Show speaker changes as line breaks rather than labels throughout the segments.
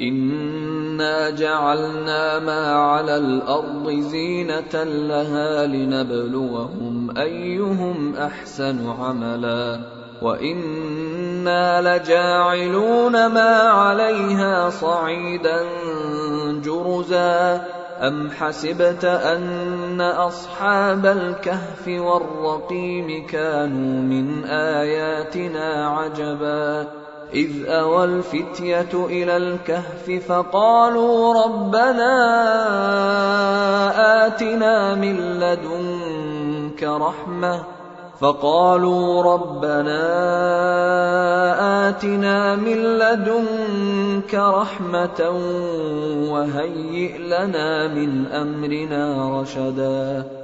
انا جعلنا ما على الأرض زينه لها لنبلوهم ايهم احسن عملا وأنا لجاعلون ما عليها صعيدا جرزا ام حسبت ان اصحاب الكهف والرقيم كانوا من اياتنا عجبا إذ أوى الفتية إلى الكهف فقالوا ربنا آتنا من لدنك رحمة. فقالوا ربنا آتنا من لدنك رحمة وهيئ لنا من أمرنا رشدا.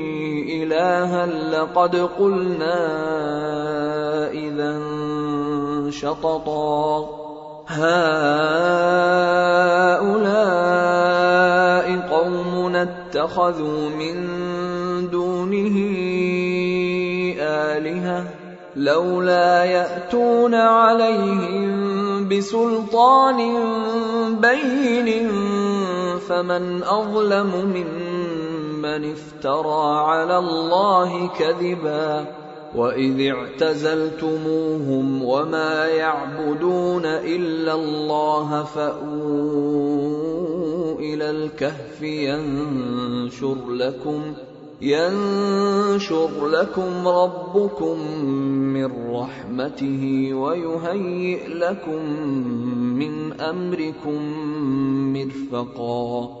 لقد قلنا إذا شططا هؤلاء قوم اتخذوا من دونه آلهة لولا يأتون عليهم بسلطان بين فمن أظلم ممن من افترى على الله كذبا وإذ اعتزلتموهم وما يعبدون إلا الله فأووا إلى الكهف ينشر لكم ينشر لكم ربكم من رحمته ويهيئ لكم من أمركم مرفقا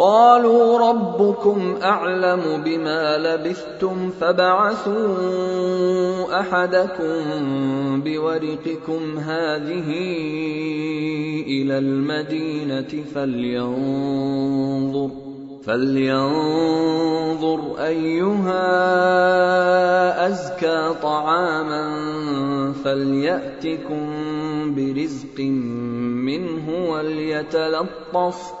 قالوا ربكم أعلم بما لبثتم فبعثوا أحدكم بورقكم هذه إلى المدينة فلينظر فلينظر أيها أزكى طعاما فليأتكم برزق منه وليتلطف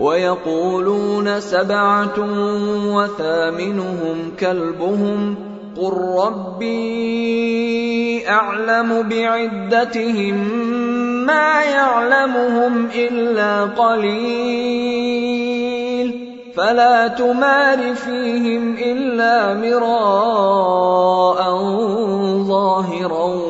ويقولون سبعة وثامنهم كلبهم قل ربي أعلم بعدتهم ما يعلمهم إلا قليل فلا تمار فيهم إلا مراء ظاهرا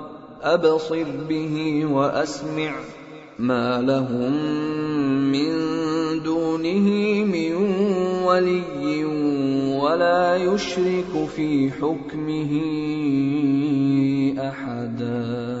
أبصر به وأسمع ما لهم من دونه من ولي ولا يشرك في حكمه أحدا.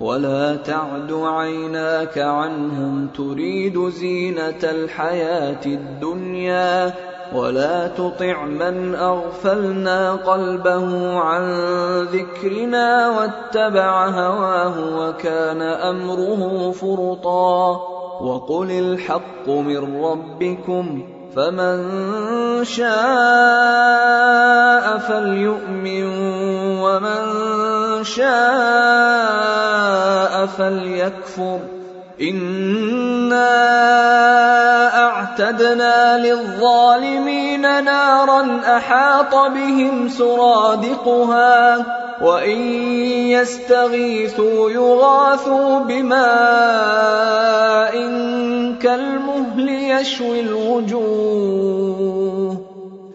ولا تعد عيناك عنهم تريد زينه الحياة الدنيا ولا تطع من اغفلنا قلبه عن ذكرنا واتبع هواه وكان امره فرطا وقل الحق من ربكم فمن شاء فليؤمن ومن شاء فليكفر. إنا أعتدنا للظالمين نارا أحاط بهم سرادقها وإن يستغيثوا يغاثوا بماء كالمهل يشوي الوجوه.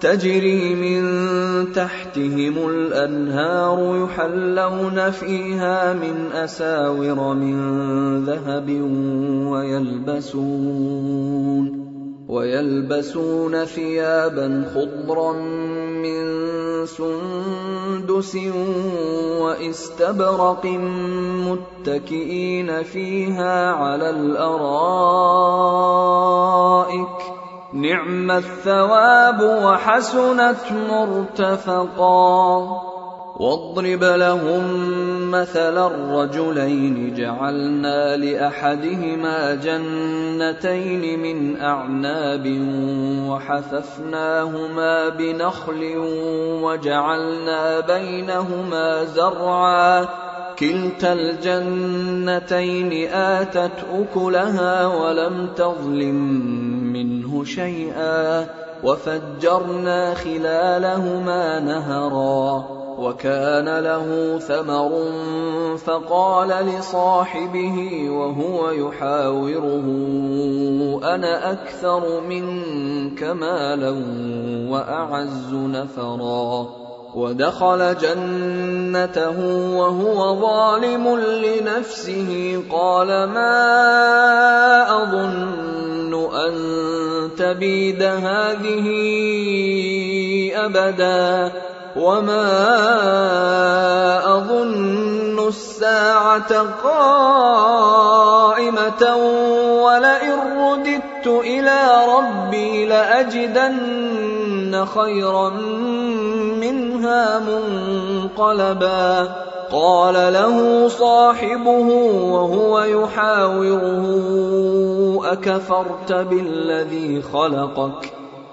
تجري من تحتهم الأنهار يحلون فيها من أساور من ذهب ويلبسون ويلبسون ثيابا خضرا من سندس واستبرق متكئين فيها على الأرائك نعم الثواب وحسنت مرتفقا. واضرب لهم مثل الرجلين جعلنا لأحدهما جنتين من أعناب وحففناهما بنخل وجعلنا بينهما زرعا. كلتا الجنتين آتت أكلها ولم تظلم منه شيئا وفجرنا خلالهما نهرا وكان له ثمر فقال لصاحبه وهو يحاوره أنا أكثر منك مالا وأعز نفرا ودخل جنته وهو ظالم لنفسه. قال ما أظن أن تبيد هذه أبدا وما أظن الساعة قائمة ولئن رددت إلى ربي لأجدن خيرا منها منقلبا. قال له صاحبه وهو يحاوره أكفرت بالذي خلقك؟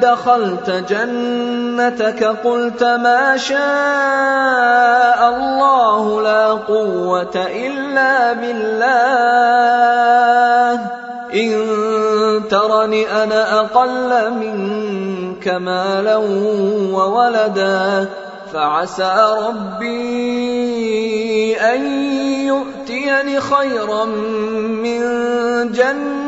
دخلت جنتك قلت ما شاء الله لا قوة إلا بالله. إن ترني أنا أقل منك مالا وولدا فعسى ربي أن يؤتيني خيرا من جنتك.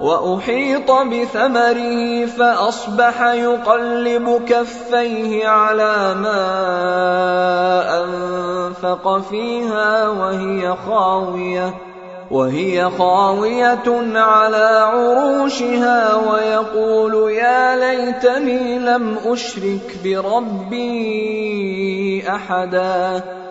وأحيط بثمره فأصبح يقلب كفيه على ما أنفق فيها وهي خاوية وهي خاوية على عروشها ويقول يا ليتني لم أشرك بربي أحدا.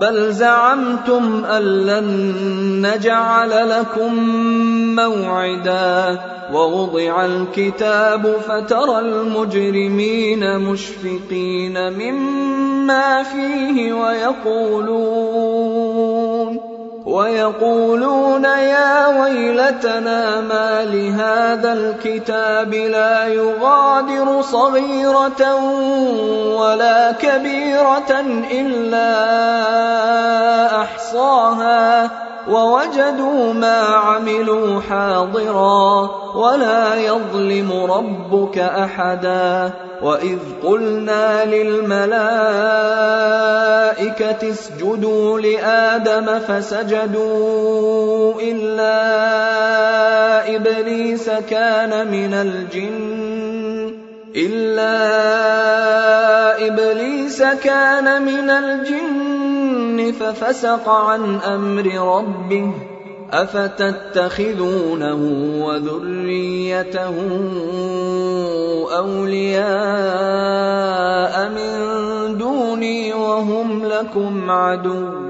بل زعمتم أن لن نجعل لكم موعدا ووضع الكتاب فترى المجرمين مشفقين مما فيه ويقولون ويقولون يا ويلتنا ما لهذا الكتاب لا يغادر صغيرة ولا كبيرة إلا أحصاها ووجدوا ما عملوا حاضرا ولا يظلم ربك أحدا وإذ قلنا للملائكة اسجدوا لآدم فسجدوا إلا إبليس كان من الجن إلا إبليس كان من الجن ففسق عن أمر ربه أفتتخذونه وذريته أولياء من دوني وهم لكم عدو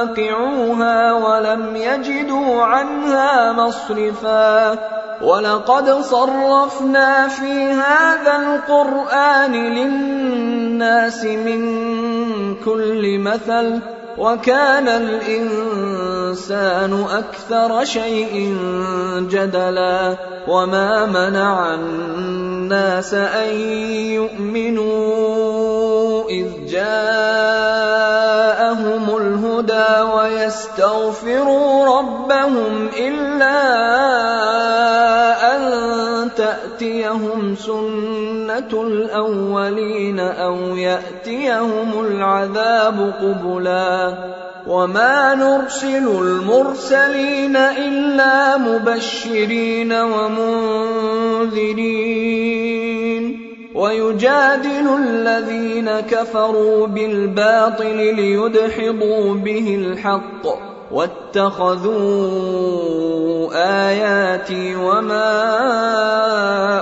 مواقعوها ولم يجدوا عنها مصرفا. ولقد صرفنا في هذا القرآن للناس من كل مثل وكان الإنسان أكثر شيء جدلا. وما منع الناس أن يؤمنوا. إذ جاءهم الهدى ويستغفروا ربهم إلا أن تأتيهم سنة الأولين أو يأتيهم العذاب قبلا وما نرسل المرسلين إلا مبشرين ومنذرين ويجادل الذين كفروا بالباطل ليدحضوا به الحق واتخذوا آياتي وما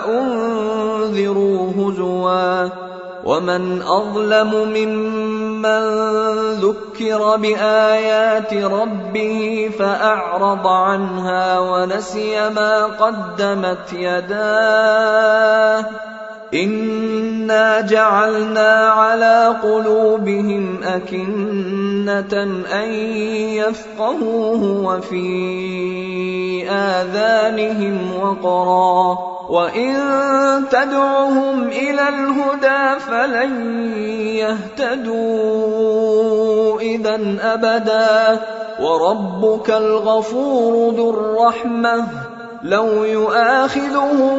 أنذروا هزوا ومن أظلم ممن ذكر بآيات ربه فأعرض عنها ونسي ما قدمت يداه انا جعلنا على قلوبهم اكنه ان يفقهوه وفي اذانهم وقرا وان تدعهم إلى الهدى فلن يهتدوا اذا ابدا وربك الغفور ذو الرحمه لو يؤاخذهم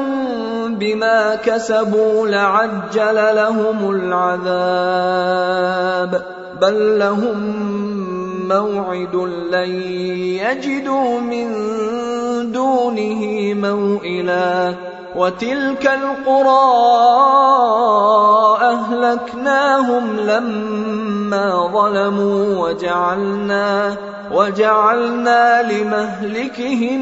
بما كسبوا لعجل لهم العذاب. بل لهم موعد لن يجدوا من دونه موئلا. وتلك القرى أهلكناهم لما ظلموا وجعلنا وجعلنا لمهلكهم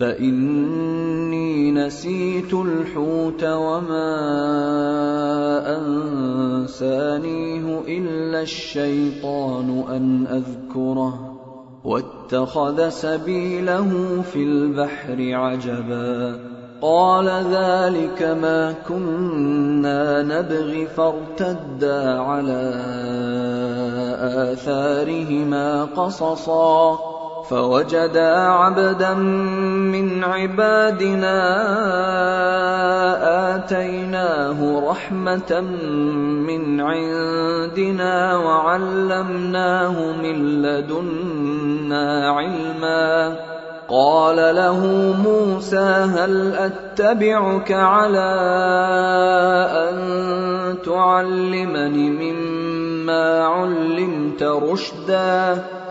فإني نسيت الحوت وما أنسانيه إلا الشيطان أن أذكره. واتخذ سبيله في البحر عجبا. قال ذلك ما كنا نبغي فارتدا على آثارهما قصصا. فوجدا عبدا من عبادنا آتيناه رحمة من عندنا وعلمناه من لدنا علما. قال له موسى هل أتبعك على أن تعلمني مما علمت رشدا؟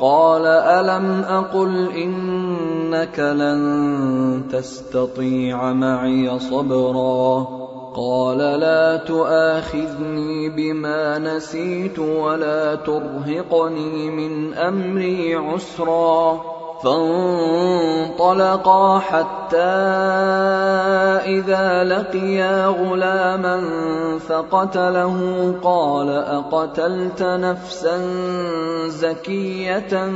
قال ألم أقل إنك لن تستطيع معي صبرا قال لا تؤاخذني بما نسيت ولا ترهقني من أمري عسرا فانطلقا حتى إذا لقيا غلاما فقتله قال أقتلت نفسا زكية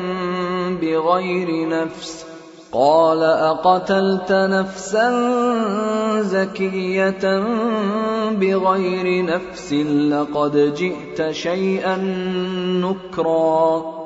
بغير نفس؟ قال أقتلت نفسا زكية بغير نفس لقد جئت شيئا نكرا.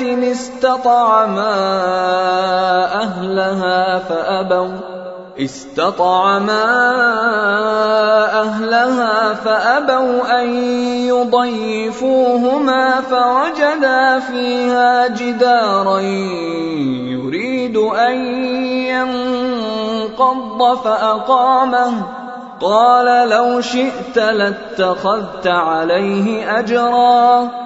قرية استطعما أهلها فأبوا. استطعما أهلها فأبوا أن يضيفوهما فوجدا فيها جدارا يريد أن ينقض فأقامه. قال لو شئت لاتخذت عليه أجرا.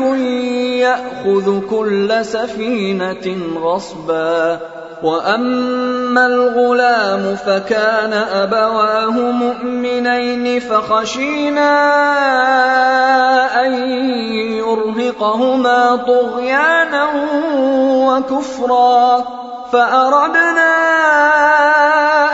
ملك يأخذ كل سفينة غصبا وأما الغلام فكان أبواه مؤمنين فخشينا أن يرهقهما طغيانا وكفرا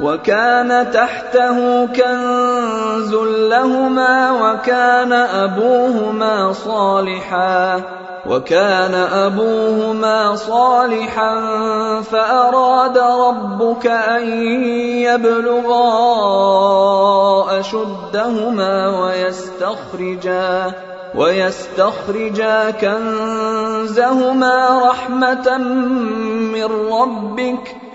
وكان تحته كنز لهما وكان أبوهما صالحا وكان أبوهما صالحا فأراد ربك أن يبلغا أشدهما ويستخرجا ويستخرجا كنزهما رحمة من ربك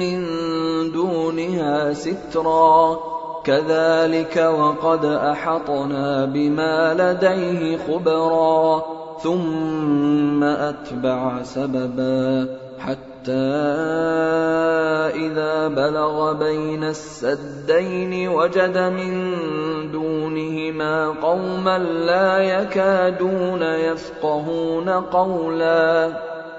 من دونها سترا. كذلك وقد أحطنا بما لديه خبرا. ثم أتبع سببا حتى إذا بلغ بين السدين وجد من دونهما قوما لا يكادون يفقهون قولا.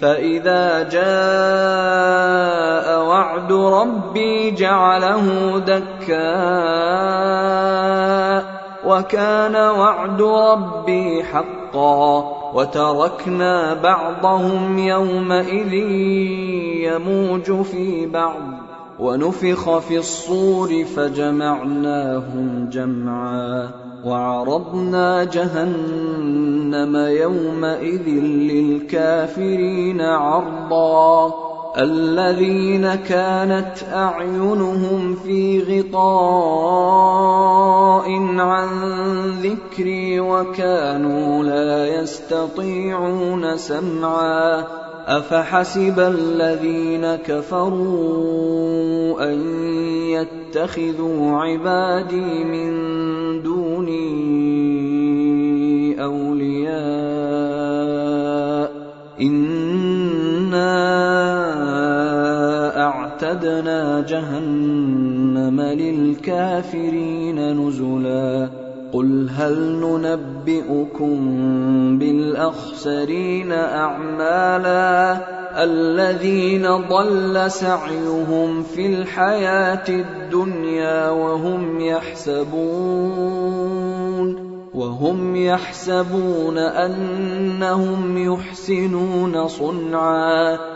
فإذا جاء وعد ربي جعله دكاء وكان وعد ربي حقا وتركنا بعضهم يومئذ يموج في بعض ونفخ في الصور فجمعناهم جمعا وعرضنا جهنم يومئذ للكافرين عرضا الذين كانت أعينهم في غطاء عن ذكري وكانوا لا يستطيعون سمعا أفحسب الذين كفروا أن يتخذوا عبادي من دوني أولياء إنا أعتدنا جهنم للكافرين نزلا قل هل ننبئكم بالاخسرين اعمالا الذين ضل سعيهم في الحياة الدنيا وهم يحسبون وهم يحسبون انهم يحسنون صنعا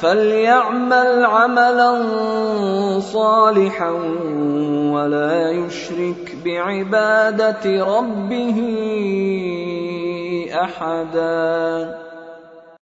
فليعمل عملا صالحا ولا يشرك بعباده ربه احدا